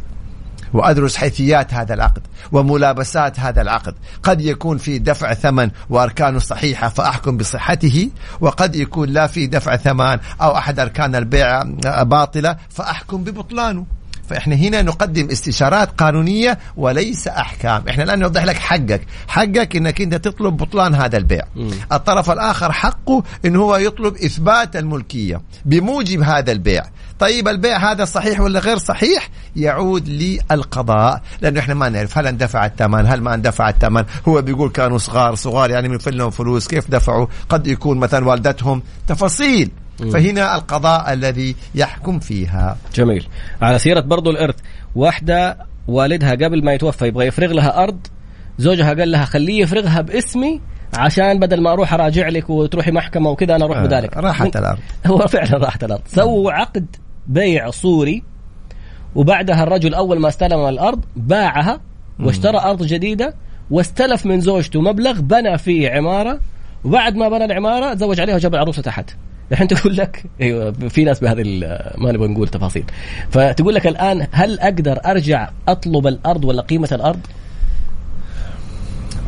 وأدرس حيثيات هذا العقد وملابسات هذا العقد، قد يكون في دفع ثمن وأركانه صحيحة فأحكم بصحته، وقد يكون لا في دفع ثمن أو أحد أركان البيع باطلة فأحكم ببطلانه. فإحنا هنا نقدم استشارات قانونية وليس أحكام، إحنا الآن نوضح لك حقك، حقك إنك أنت تطلب بطلان هذا البيع. الطرف الآخر حقه إن هو يطلب إثبات الملكية بموجب هذا البيع. طيب البيع هذا صحيح ولا غير صحيح؟ يعود للقضاء. لأنه إحنا ما نعرف هل اندفع الثمن هل ما اندفع الثمن. هو بيقول كانوا صغار صغار يعني من لهم فلوس كيف دفعوا؟ قد يكون مثلا والدتهم تفاصيل. فهنا القضاء الذي يحكم فيها. جميل. على سيرة برضو الإرث واحدة والدها قبل ما يتوفى يبغى يفرغ لها أرض زوجها قال لها خليه يفرغها باسمي عشان بدل ما أروح أراجع لك وتروحي محكمة وكذا أنا أروح آه، بدالك راحت الأرض. هو فعلا راحت الأرض. سووا عقد بيع صوري وبعدها الرجل أول ما استلم الأرض باعها واشترى أرض جديدة واستلف من زوجته مبلغ بنى فيه عمارة وبعد ما بنى العمارة تزوج عليها وجاب العروسه تحت. الحين تقول لك أيوه في ناس بهذه ما نبغى نقول تفاصيل. فتقول لك الآن هل أقدر أرجع أطلب الأرض ولا قيمة الأرض؟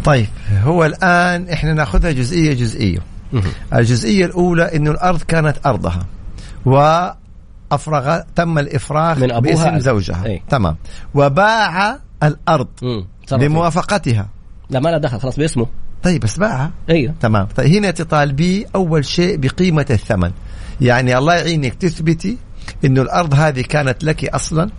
طيب هو الآن إحنا نأخذها جزئية جزئية. الجزئية الأولى أنه الأرض كانت أرضها وأفرغ تم الإفراغ من أبوها باسم زوجها. أي. تمام. وباع فيه. بموافقتها لا ما له دخل خلاص باسمه. طيب بس باعها أيوه. تمام. طيب هنا تطالبي أول شيء بقيمة الثمن. يعني الله يعينك تثبتي إنه الأرض هذه كانت لك أصلا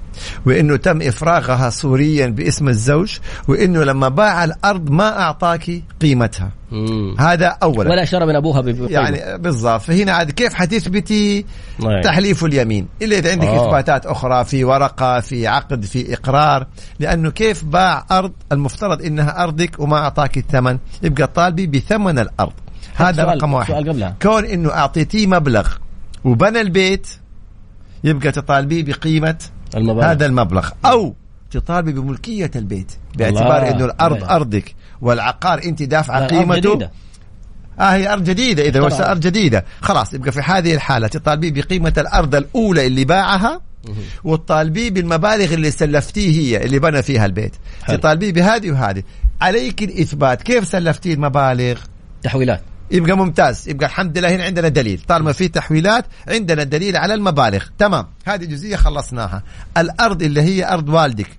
وإنه تم إفراغها سوريا باسم الزوج وإنه لما باع الأرض ما أعطاك قيمتها مم. هذا اولا ولا شرى من أبوها بقيمة. يعني بالضبط فهنا عاد كيف حتثبتي نعم. تحليف اليمين إلا إذا عندك آه. إثباتات أخرى في ورقة في عقد في إقرار لأنه كيف باع أرض المفترض إنها أرضك وما أعطاك الثمن يبقى طالبي بثمن الأرض هذا سؤال- رقم واحد سؤال قبلها. كون إنه أعطيتيه مبلغ وبنى البيت يبقى تطالبيه بقيمة المبالغ. هذا المبلغ. أو تطالبي بملكية البيت باعتبار. إنه الأرض الله. أرضك والعقار أنت دافعه قيمته. جديدة. آه هي أرض جديدة. إذا. وش أرض جديدة. خلاص يبقى في هذه الحالة تطالبيه بقيمة الأرض الأولى اللي باعها وتطالبيه بالمبالغ اللي سلفتيه هي اللي بنى فيها البيت. تطالبيه بهذه وهذه. عليك الإثبات. كيف سلفتيه المبالغ؟ تحويلات. يبقى ممتاز. يبقى الحمد لله هنا عندنا دليل. طالما في تحويلات عندنا دليل على المبالغ. تمام. هذه جزئية خلصناها. الأرض اللي هي أرض والدك.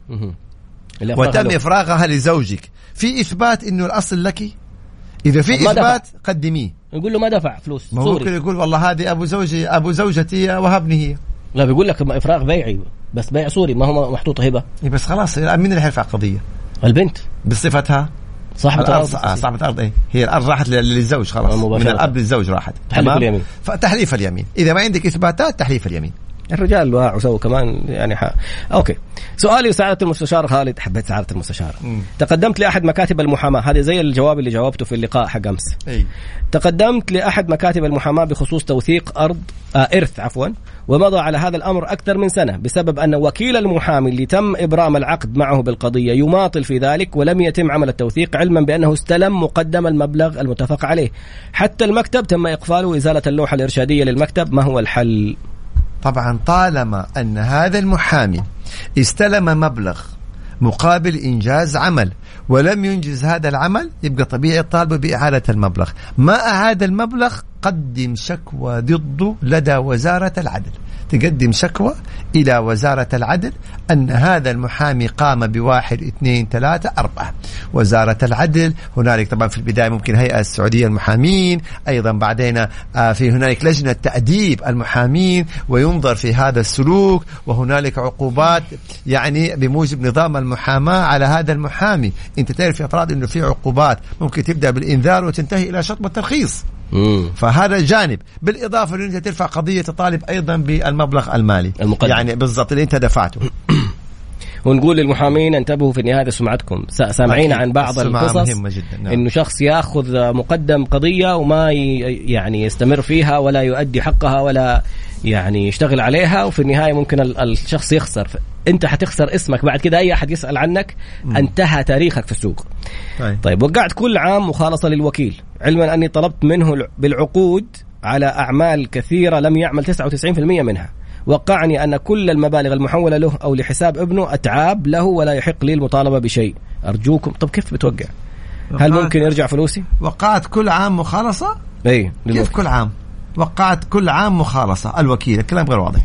وتم. إفراغها لزوجك. في إثبات إنه الأصل لك؟ إذا في. إثبات قدميه. يقول له ما دفع فلوس. ما ممكن يقول والله هذه أبو زوجي أبو زوجتي وهبني هي. لا بيقول لك إفراغ بيعي. بس بيع سوري. ما هو محطوط هبة. إيه بس خلاص مين اللي حيرفع قضية. البنت. بصفتها. صاحبة الأرض آه، صاحبة الأرض إيه هي الأرض راحت لل- للزوج خلاص من. الأب للزوج راحت تحليف تمام؟ اليمين. فتحليف اليمين إذا ما عندك إثباتات تحليف اليمين الرجال باعوا وسووا كمان يعني ح... okay. سؤالي لسعادة المستشار خالد. حبيت سعادة المستشار. مم. تقدمت لأحد مكاتب المحاماة. هذه زي الجواب اللي جاوبته في اللقاء حق أمس. أي. تقدمت لأحد مكاتب المحاماة بخصوص توثيق أرض آه إرث عفوا ومضى على هذا الأمر أكثر من سنة بسبب أن وكيل المحامي اللي تم إبرام العقد معه بالقضية يماطل في ذلك ولم يتم عمل التوثيق علما بأنه استلم مقدم المبلغ المتفق عليه. حتى المكتب تم إقفاله. وازاله اللوحة الإرشادية للمكتب ما هو الحل؟ طبعا طالما أن هذا المحامي استلم مبلغ مقابل إنجاز عمل ولم ينجز هذا العمل يبقى طبيعي الطالب بإعادة المبلغ. ما اعاد المبلغ؟ قدم شكوى ضده لدى وزارة العدل. تقدم شكوى إلى وزارة العدل أن هذا المحامي قام بواحد اثنين ثلاثة أربعة. وزارة العدل هنالك طبعا في البداية ممكن هيئة السعودية المحامين أيضا بعدين آه، في هنالك لجنة تأديب المحامين وينظر في هذا السلوك وهنالك عقوبات يعني بموجب نظام المحاماة على هذا المحامي. أنت تعرف يا طراد إنه في عقوبات ممكن تبدأ بالإنذار وتنتهي إلى شطب الترخيص. مم. فهذا جانب بالإضافة إنه أنت ترفع قضية تطالب أيضا بالمبلغ المالي المقدم. يعني بالضبط اللي أنت دفعته ونقول للمحامين انتبهوا في النهايه سمعتكم سامعين. عن بعض القصص جداً، نعم. إنه شخص ياخذ مقدم قضية وما ي- يعني يستمر فيها ولا يؤدي حقها ولا يعني يشتغل عليها وفي النهاية ممكن ال- الشخص يخسر أنت حتخسر اسمك بعد كده أي أحد يسأل عنك انتهى تاريخك في السوق طيب. طيب وقعت كل عام مخالصة للوكيل علما أني طلبت منه الع- بالعقود على أعمال كثيرة لم يعمل 99% منها. وقعني أن كل المبالغ المحولة له أو لحساب ابنه أتعاب له ولا يحق لي المطالبة بشيء. ارجوكم طب كيف بتوقع؟ هل ممكن يرجع فلوسي؟ وقعت كل عام مخالصة؟ إي كيف كل عام؟ وقعت كل عام مخالصة. الوكيل الكلام غير واضح.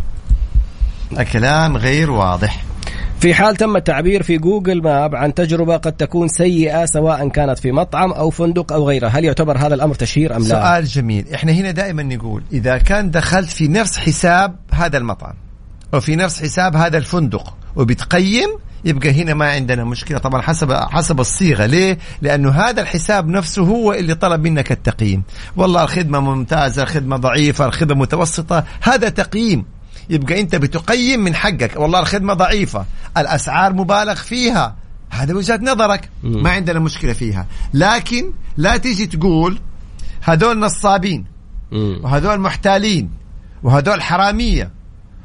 الكلام غير واضح. في حال تم التعبير في جوجل ماب عن تجربة قد تكون سيئة سواء كانت في مطعم أو فندق أو غيره هل يعتبر هذا الأمر تشهير أم لا؟ سؤال جميل. إحنا هنا دائما نقول إذا كان دخلت في نفس حساب هذا المطعم أو في نفس حساب هذا الفندق وبتقيم يبقى هنا ما عندنا مشكلة. طبعا حسب حسب الصيغة. ليه؟ لأنه هذا الحساب نفسه هو اللي طلب منك التقييم. والله الخدمة ممتازة الخدمة ضعيفة الخدمة متوسطة. هذا تقييم. يبقى انت بتقيم من حقك. والله الخدمة ضعيفة. الأسعار مبالغ فيها. هذا وجهة نظرك. ما عندنا مشكلة فيها. لكن لا تيجي تقول هذول نصابين. وهذول محتالين. وهذول حرامية.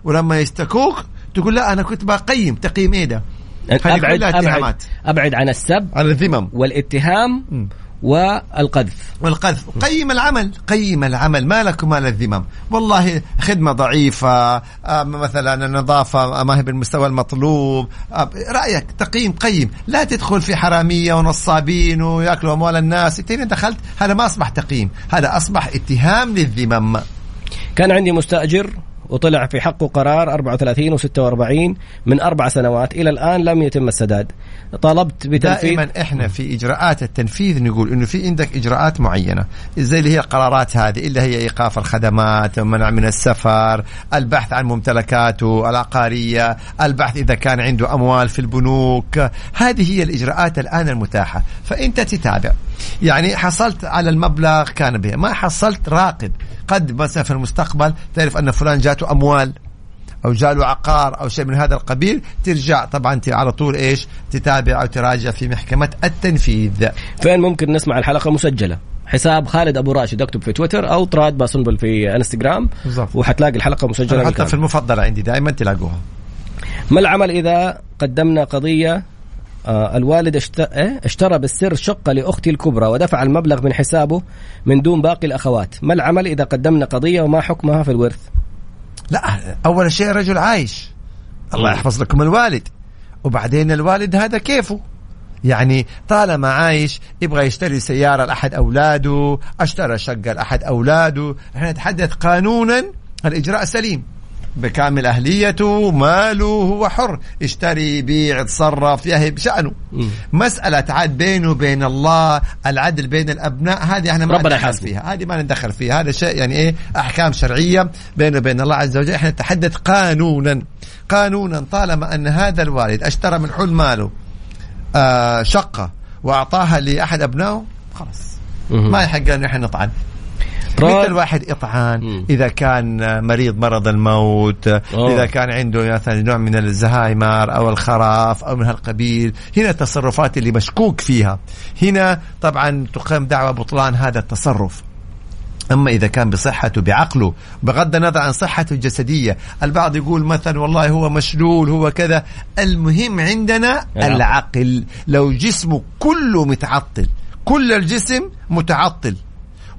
ولما يستكوك تقول لا أنا كنت بقيم تقييم إيه ده؟ أبعد اتهامات. أبعد عن السب على الذمم. والاتهام. مم. والقذف. والقذف. قيم العمل. قيم العمل. ما لك وما للذمم والله خدمة ضعيفة آه، مثلا النظافة ما هي بالمستوى المطلوب. آه، رأيك تقييم قيم. لا تدخل في حرامية ونصابين ويأكلوا أموال الناس. هنا دخلت هذا ما أصبح تقييم. هذا أصبح اتهام للذمم. كان عندي مستأجر. وطلع في حقه قرار 34 و46 من أربع سنوات إلى الآن لم يتم السداد. طالبت بتنفيذ دائما إحنا في إجراءات التنفيذ نقول إنه في عندك إجراءات معينة. زي اللي هي القرارات هذه اللي هي إيقاف الخدمات منع من السفر البحث عن ممتلكاته العقارية البحث إذا كان عنده أموال في البنوك. هذه هي الإجراءات الآن المتاحة. فإنت تتابع. يعني حصلت على المبلغ كان به ما حصلت راقب قد مثلا في المستقبل تعرف أن فلان جاته أموال أو جاله عقار أو شيء من هذا القبيل ترجع طبعا على طول إيش تتابع أو تراجع في محكمة التنفيذ فين ممكن نسمع الحلقة مسجلة حساب خالد أبو راشد أكتب في تويتر أو طراد باسنبل في إنستغرام بالضبط. وحتلاقي الحلقة مسجلة حتى. في المفضلة عندي دائما تلاقوها ما العمل إذا قدمنا قضية الوالد اشت... إيه؟ اشترى بالسر شقة لأختي الكبرى ودفع المبلغ من حسابه من دون باقي الأخوات. ما العمل إذا قدمنا قضية وما حكمها في الورث؟ لا أول شيء رجل عايش. الله يحفظ لكم الوالد. وبعدين الوالد هذا كيفه؟ يعني طالما عايش يبغى يشتري سيارة لأحد أولاده اشترى شقة لأحد أولاده. إحنا نتحدث قانونا الإجراء سليم. بكامل أهليته ماله هو حر. يشتري يبيع يتصرف يهي بشأنه مسألة عاد بينه وبين الله العدل بين الأبناء هذه إحنا ما ربنا ندخل. فيها. هذه ما ندخل فيها. هذا شيء يعني إيه؟ أحكام شرعية بينه وبين الله عز وجل. إحنا نتحدث قانونا. قانونا طالما أن هذا الوالد اشترى من حول ماله آه شقة وأعطاها لأحد أبنائه خلاص. ما يحق أن إحنا نطعن. مثل واحد إطعان مم. إذا كان مريض مرض الموت أوه. إذا كان عنده مثلا نوع من الزهايمر أو الخراف أو من هالقبيل. هنا التصرفات اللي مشكوك فيها. هنا طبعا تقام دعوة بطلان هذا التصرف. أما إذا كان بصحته بعقله. بغض النظر عن صحته الجسدية. البعض يقول مثلا والله هو مشلول هو كذا. المهم عندنا العقل. العقل. لو جسمه كله متعطل كل الجسم متعطل.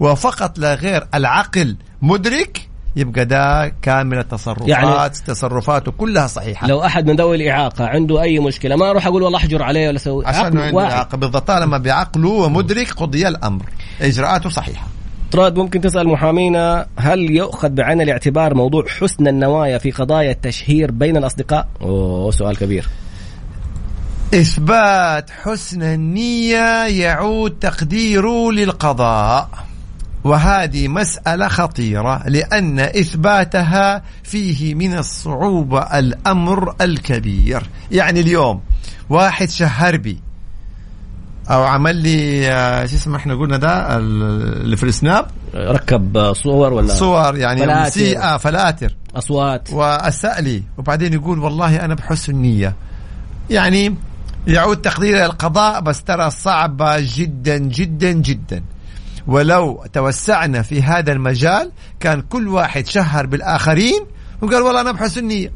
وفقط لا غير العقل مدرك يبقى ده كامل التصرفات يعني- تصرفاته كلها صحيحة. لو أحد من ذوي الإعاقة عنده أي مشكلة ما أروح أقول والله أحجر عليه ولا أسوي عشان عنده. عقل بالضبط طالما بعقله ومدرك قضي الأمر. إجراءاته صحيحة. طراد ممكن تسأل محامينا هل يؤخذ بعين الاعتبار موضوع حسن النوايا في قضايا التشهير بين الأصدقاء؟ أوه سؤال كبير. إثبات حسن النية يعود تقديره للقضاء. وهذه مسألة خطيرة لأن إثباتها فيه من الصعوبة الأمر الكبير. يعني اليوم واحد شهر بي أو عمل لي آه، شو اسمه إحنا قلنا ده؟ ال- اللي في السناب؟ ركب صور ولا صور يعني فلاتر. مسيئة فلاتر. أصوات. وأساء لي وبعدين يقول والله أنا بحسن نية يعني يعود تقدير القضاء بس ترى صعبة جدا جدا جدا. ولو توسعنا في هذا المجال كان كل واحد شهر بالآخرين وقال والله أنا بحسن نية.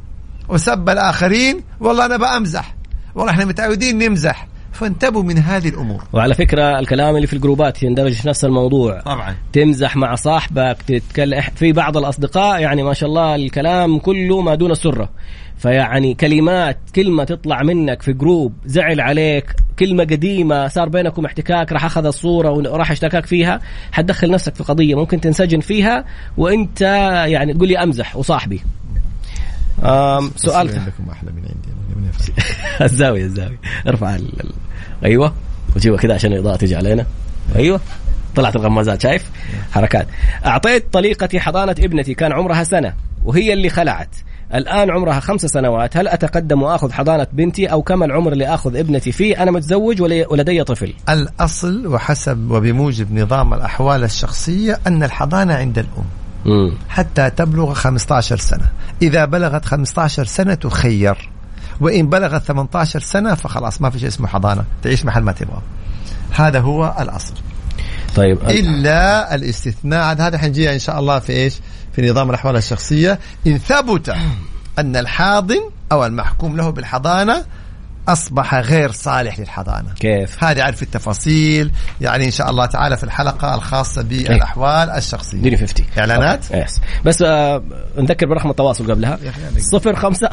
وسب الآخرين والله أنا بأمزح. والله إحنا متعودين نمزح. فانتبهوا من هذه الأمور. وعلى فكرة الكلام اللي في الجروبات يندرج في نفس الموضوع. طبعا. تمزح مع صاحبك تتكلم في بعض الأصدقاء يعني ما شاء الله الكلام كله ما دون السرة فيعني كلمات كلمة تطلع منك في جروب زعل عليك كلمة قديمة صار بينكم احتكاك راح أخذ الصورة وراح اشتكاك فيها حتدخل نفسك في قضية ممكن تنسجن فيها وأنت يعني تقول لي أمزح وصاحبي. سؤال لكم أحلى من عندي الزاوية الزاوية. ارفع أيوه. وجيبها كذا عشان الإضاءة تيجي علينا. أيوه. طلعت الغمازات شايف؟ حركات. أعطيت طليقتي حضانة ابنتي كان عمرها سنة وهي اللي خلعت. الآن عمرها خمس سنوات. هل أتقدم وآخذ حضانة بنتي أو كم العمر اللي آخذ ابنتي فيه؟ أنا متزوج ولدي طفل. الأصل وحسب وبموجب نظام الأحوال الشخصية أن الحضانة عند الأم. مم. حتى تبلغ 15 سنة. إذا بلغت 15 سنة تخير. وإن بلغت 18 سنة فخلاص ما في شيء اسمه حضانة تعيش محل ما تبغى. هذا هو الأصل. طيب إلا الاستثناء هذا حنجي إن شاء الله في إيش؟ في نظام الأحوال الشخصية. إن ثبت أن الحاضن أو المحكوم له بالحضانة أصبح غير صالح للحضانة. كيف؟ هذه عارف التفاصيل. يعني إن شاء الله تعالى في الحلقة الخاصة بالأحوال الشخصية. اديني 50 إعلانات؟ يس بس آه نذكر برقم التواصل قبلها. صفر خمسة.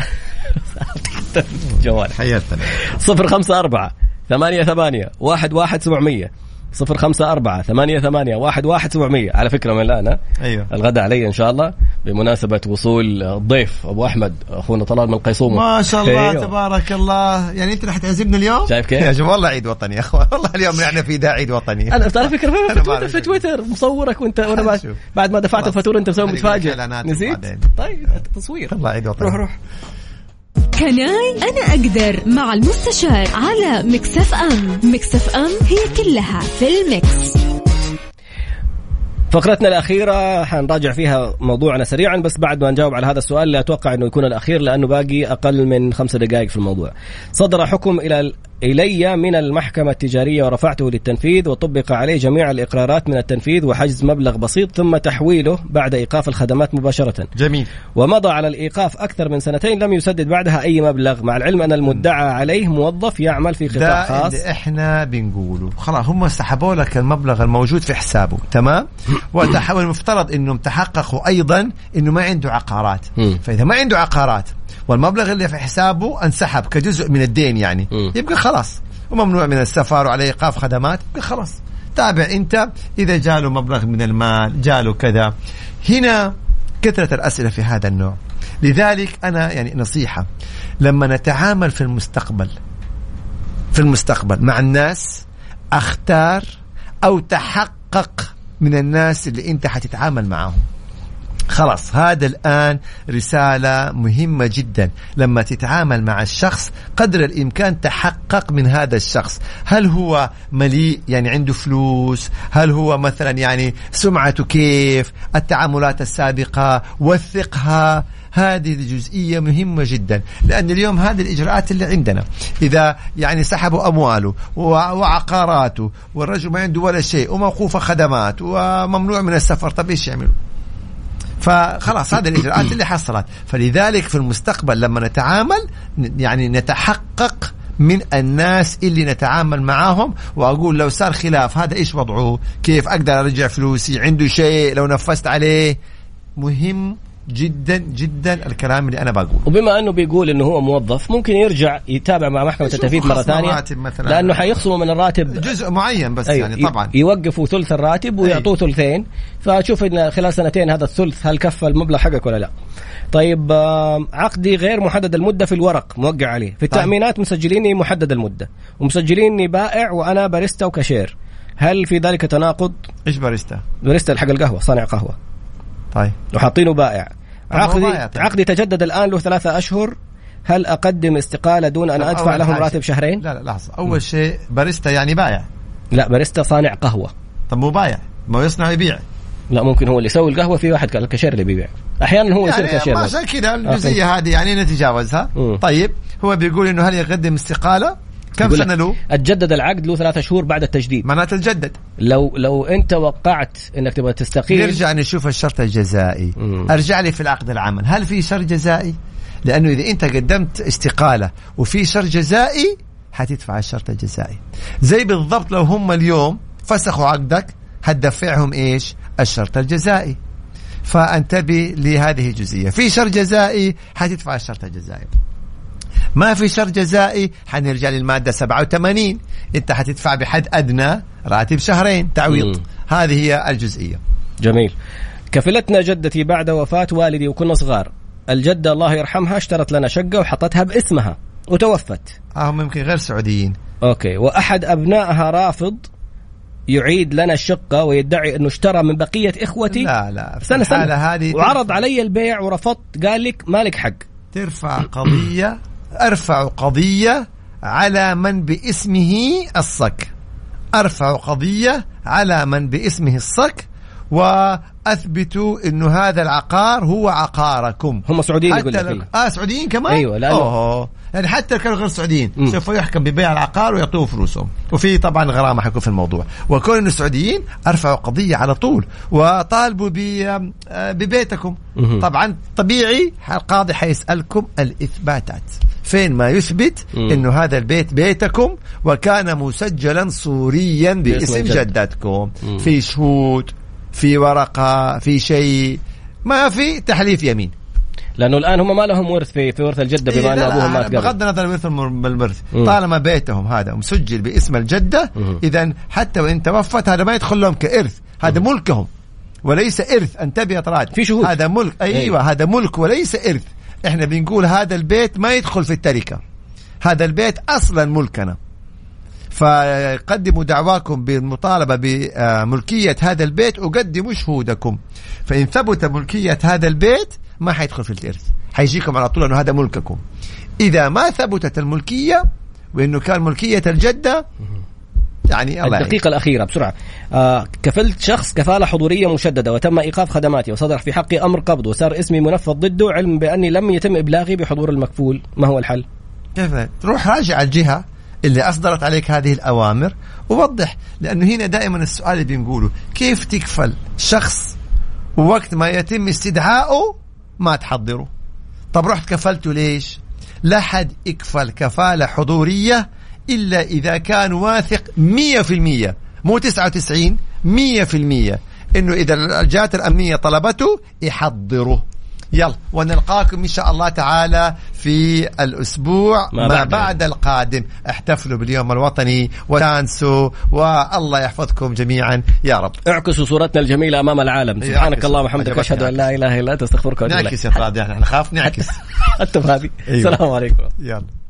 جوال حياتنا صفر خمسة أربعة ثمانية ثمانية واحد واحد سبعمية. صفر خمسة أربعة ثمانية ثمانية واحد واحد سبعمية على فكرة من الآن ها؟ أيوه الغداء علي إن شاء الله بمناسبة وصول الضيف أبو أحمد أخونا طلال من القيصومة ما شاء الله أيوه. تبارك الله يعني أنت رح تعزمنا اليوم شايف كيف؟ يا جماعة والله عيد وطني يا أخوان والله اليوم نحن في ده عيد وطني أنا على فكرة في تويتر. في تويتر مصورك وأنت وأنا بعد. بعد ما دفعت. الفاتورة أنت مسوي متفاجئ نسيت؟ طيب تصوير الله عيد وطني روح روح Can I أنا أقدر مع المستشار على Mix FM. Mix FM هي كلها في ال Mix فقرتنا الأخيرة حنراجع فيها موضوعنا سريعا بس بعد ما نجاوب على هذا السؤال اللي أتوقع أنه يكون الأخير لأنه باقي أقل من خمسة دقائق في الموضوع. صدر حكم إلى إلي من المحكمة التجارية ورفعته للتنفيذ وطبق عليه جميع الإقرارات من التنفيذ وحجز مبلغ بسيط ثم تحويله بعد إيقاف الخدمات مباشرة. جميل. ومضى على الإيقاف أكثر من سنتين لم يسدد بعدها أي مبلغ مع العلم أن المدعى عليه موظف يعمل في قطاع خاص. اللي إحنا بنقوله. خلاص هم سحبوا لك المبلغ الموجود في حسابه تمام؟ وتح- والمفترض إنهم تحققوا أيضا إنه ما عنده عقارات. مم. فإذا ما عنده عقارات والمبلغ اللي في حسابه انسحب كجزء من الدين يعني. مم. يبقى خلاص. وممنوع من السفر وعليه إيقاف خدمات يبقى خلاص. تابع أنت إذا جاله مبلغ من المال جاله كذا. هنا كثرة الأسئلة في هذا النوع. لذلك أنا يعني نصيحة لما نتعامل في المستقبل في المستقبل مع الناس أختار أو تحقق من الناس اللي أنت حتتعامل معهم خلاص هذا الآن رسالة مهمة جدا. لما تتعامل مع الشخص قدر الإمكان تحقق من هذا الشخص. هل هو مليء يعني عنده فلوس؟ هل هو مثلا يعني سمعته كيف؟ التعاملات السابقة وثقها. هذه الجزئية مهمة جدا لأن اليوم هذه الإجراءات اللي عندنا. إذا يعني سحبوا أمواله وع- وعقاراته والرجل ما عنده ولا شيء وموقوف خدمات وممنوع من السفر طب إيش يعملوا؟ فخلاص هذه الإجراءات اللي حصلت. فلذلك في المستقبل لما نتعامل يعني نتحقق من الناس اللي نتعامل معاهم وأقول لو صار خلاف هذا إيش وضعه؟ كيف أقدر أرجع فلوسي؟ عنده شيء؟ لو نفذت عليه؟ مهم جدا جدا الكلام اللي أنا بقوله. وبما أنه بيقول إنه هو موظف ممكن يرجع يتابع مع محكمة التنفيذ مرة ثانية مثلاً. لأنه حيخصموا من الراتب جزء معين بس أيوة، يعني طبعا. يوقفوا ثلث الراتب ويعطوه ثلثين. فتشوف إن خلال سنتين هذا الثلث هل كفى المبلغ حقك ولا لا. طيب عقدي غير محدد المدة في الورق موقع عليه. في التأمينات مسجليني محدد المدة. ومسجليني بائع وأنا باريستا وكاشير. هل في ذلك تناقض؟ إيش باريستا؟ باريستا حق القهوة صانع قهوة. طيب. وحاطينه بائع. عقدي بائع طيب. عقدي تجدد الآن له ثلاثة أشهر. هل أقدم استقالة دون أن أدفع لهم. راتب شهرين؟ لا لا لحظة. أول شيء باريستا يعني بايع لا باريستا صانع قهوة. طب مو بايع ما هو يصنع يبيع. لا ممكن هو اللي يسوي القهوة في واحد الكاشير اللي بيبيع. أحيانا هو يصير يعني كاشير ما بس. عشان كذا الجزئية هذه يعني نتجاوزها. مم. طيب هو بيقول إنه هل يقدم استقالة؟ كم سنة له؟ أتجدد العقد له ثلاثة شهور بعد التجديد. معناته الجدد لو لو أنت وقعت إنك تبغى تستقيل. نرجع نشوف الشرط الجزائي. مم. أرجع لي في العقد العمل هل في شرط جزائي؟ لأنه إذا أنت قدمت استقالة وفي شرط جزائي حتدفع الشرط الجزائي. زي بالضبط لو هم اليوم فسخوا عقدك حتدفعهم إيش؟ الشرط الجزائي. فأنتبه لهذه الجزئية. في شرط جزائي حتدفع الشرط الجزائي. ما في شرط جزائي حنرجع للمادة 87 انت حتدفع بحد أدنى راتب شهرين. تعويض. هذه هي الجزئية. جميل. كفلتنا جدتي بعد وفاة والدي وكنا صغار. الجدة الله يرحمها اشترت لنا شقة وحطتها باسمها. وتوفت. هم يمكن غير سعوديين. أوكي. وأحد أبنائها رافض يعيد لنا الشقة ويدعي أنه اشترى من بقية إخوتي. لا لا. سنة سنة. الحالة هذه وعرض علي البيع ورفضت. قال لك مالك حق. ترفع قضية أرفع قضية على من باسمه الصك. أرفع قضية على من باسمه الصك واثبتوا انه هذا العقار هو عقاركم. هم سعوديين يقول لك إيه. آه سعوديين كمان؟ أيوة، لأنه- أوه. يعني حتى لو كانوا غير سعوديين. سوف يحكم ببيع العقار ويعطوه فلوسهم. وفي طبعا غرامة حيكون في الموضوع. وكون إنه سعوديين أرفعوا قضية على طول وطالبوا ب- آه، ببيتكم. طبعا طبيعي القاضي حيسألكم الإثباتات. فين ما يثبت. إنه هذا البيت بيتكم وكان مسجلا صوريا بإسم. جدتكم. في شهود في ورقة في شيء ما في تحليف يمين لأنه الآن هم ما لهم ورث في في ورث الجدة بما إيه أن أبوهم مات قبل بغض النظر الورث الم- الورث مم. طالما بيتهم هذا مسجل باسم الجدة. اذا حتى وإن توفت هذا ما يدخل لهم كإرث هذا ملكهم وليس إرث انتبه يا طراد في شهود. هذا ملك أيوه أيوة. هذا ملك وليس إرث إحنا بنقول هذا البيت ما يدخل في التركة. هذا البيت أصلا ملكنا. فقدموا دعواكم بالمطالبة بملكية هذا البيت وقدموا شهودكم. فإن ثبت ملكية هذا البيت ما حيدخل في الإرث. حيجيكم على طول أنه هذا ملككم. إذا ما ثبتت الملكية وأنه كان ملكية الجدة يعني الله. الدقيقة الأخيرة بسرعة آه كفلت شخص كفالة حضورية مشددة وتم إيقاف خدماتي وصدر في حقي أمر قبض وصار اسمي منفذ ضده علم بأني لم يتم إبلاغي بحضور المكفول ما هو الحل؟ كيف؟ تروح راجع الجهة اللي أصدرت عليك هذه الأوامر ووضح لأنه هنا دائما السؤال اللي بنقوله كيف تكفل شخص وقت ما يتم استدعائه ما تحضره طب رحت كفلته ليش لا حد يكفل كفالة حضورية إلا إذا كان واثق مية في المية. مو تسعة وتسعين مية في المية. إنه إذا الجهات الأمنية طلبته يحضره. يلا ونلقاكم إن شاء الله تعالى في الأسبوع ما ما, بعد. بعد, القادم. احتفلوا باليوم الوطني وتانسوا والله يحفظكم جميعا. يا رب. اعكسوا صورتنا الجميلة أمام العالم. سبحانك. اللهم وبحمدك أشهد أن لا إله إلا أنت أستغفرك وأتوب إليك. نعكس يا فادي إحنا نخاف نعكس. حتى بهذه أيوة. السلام عليكم. يلا.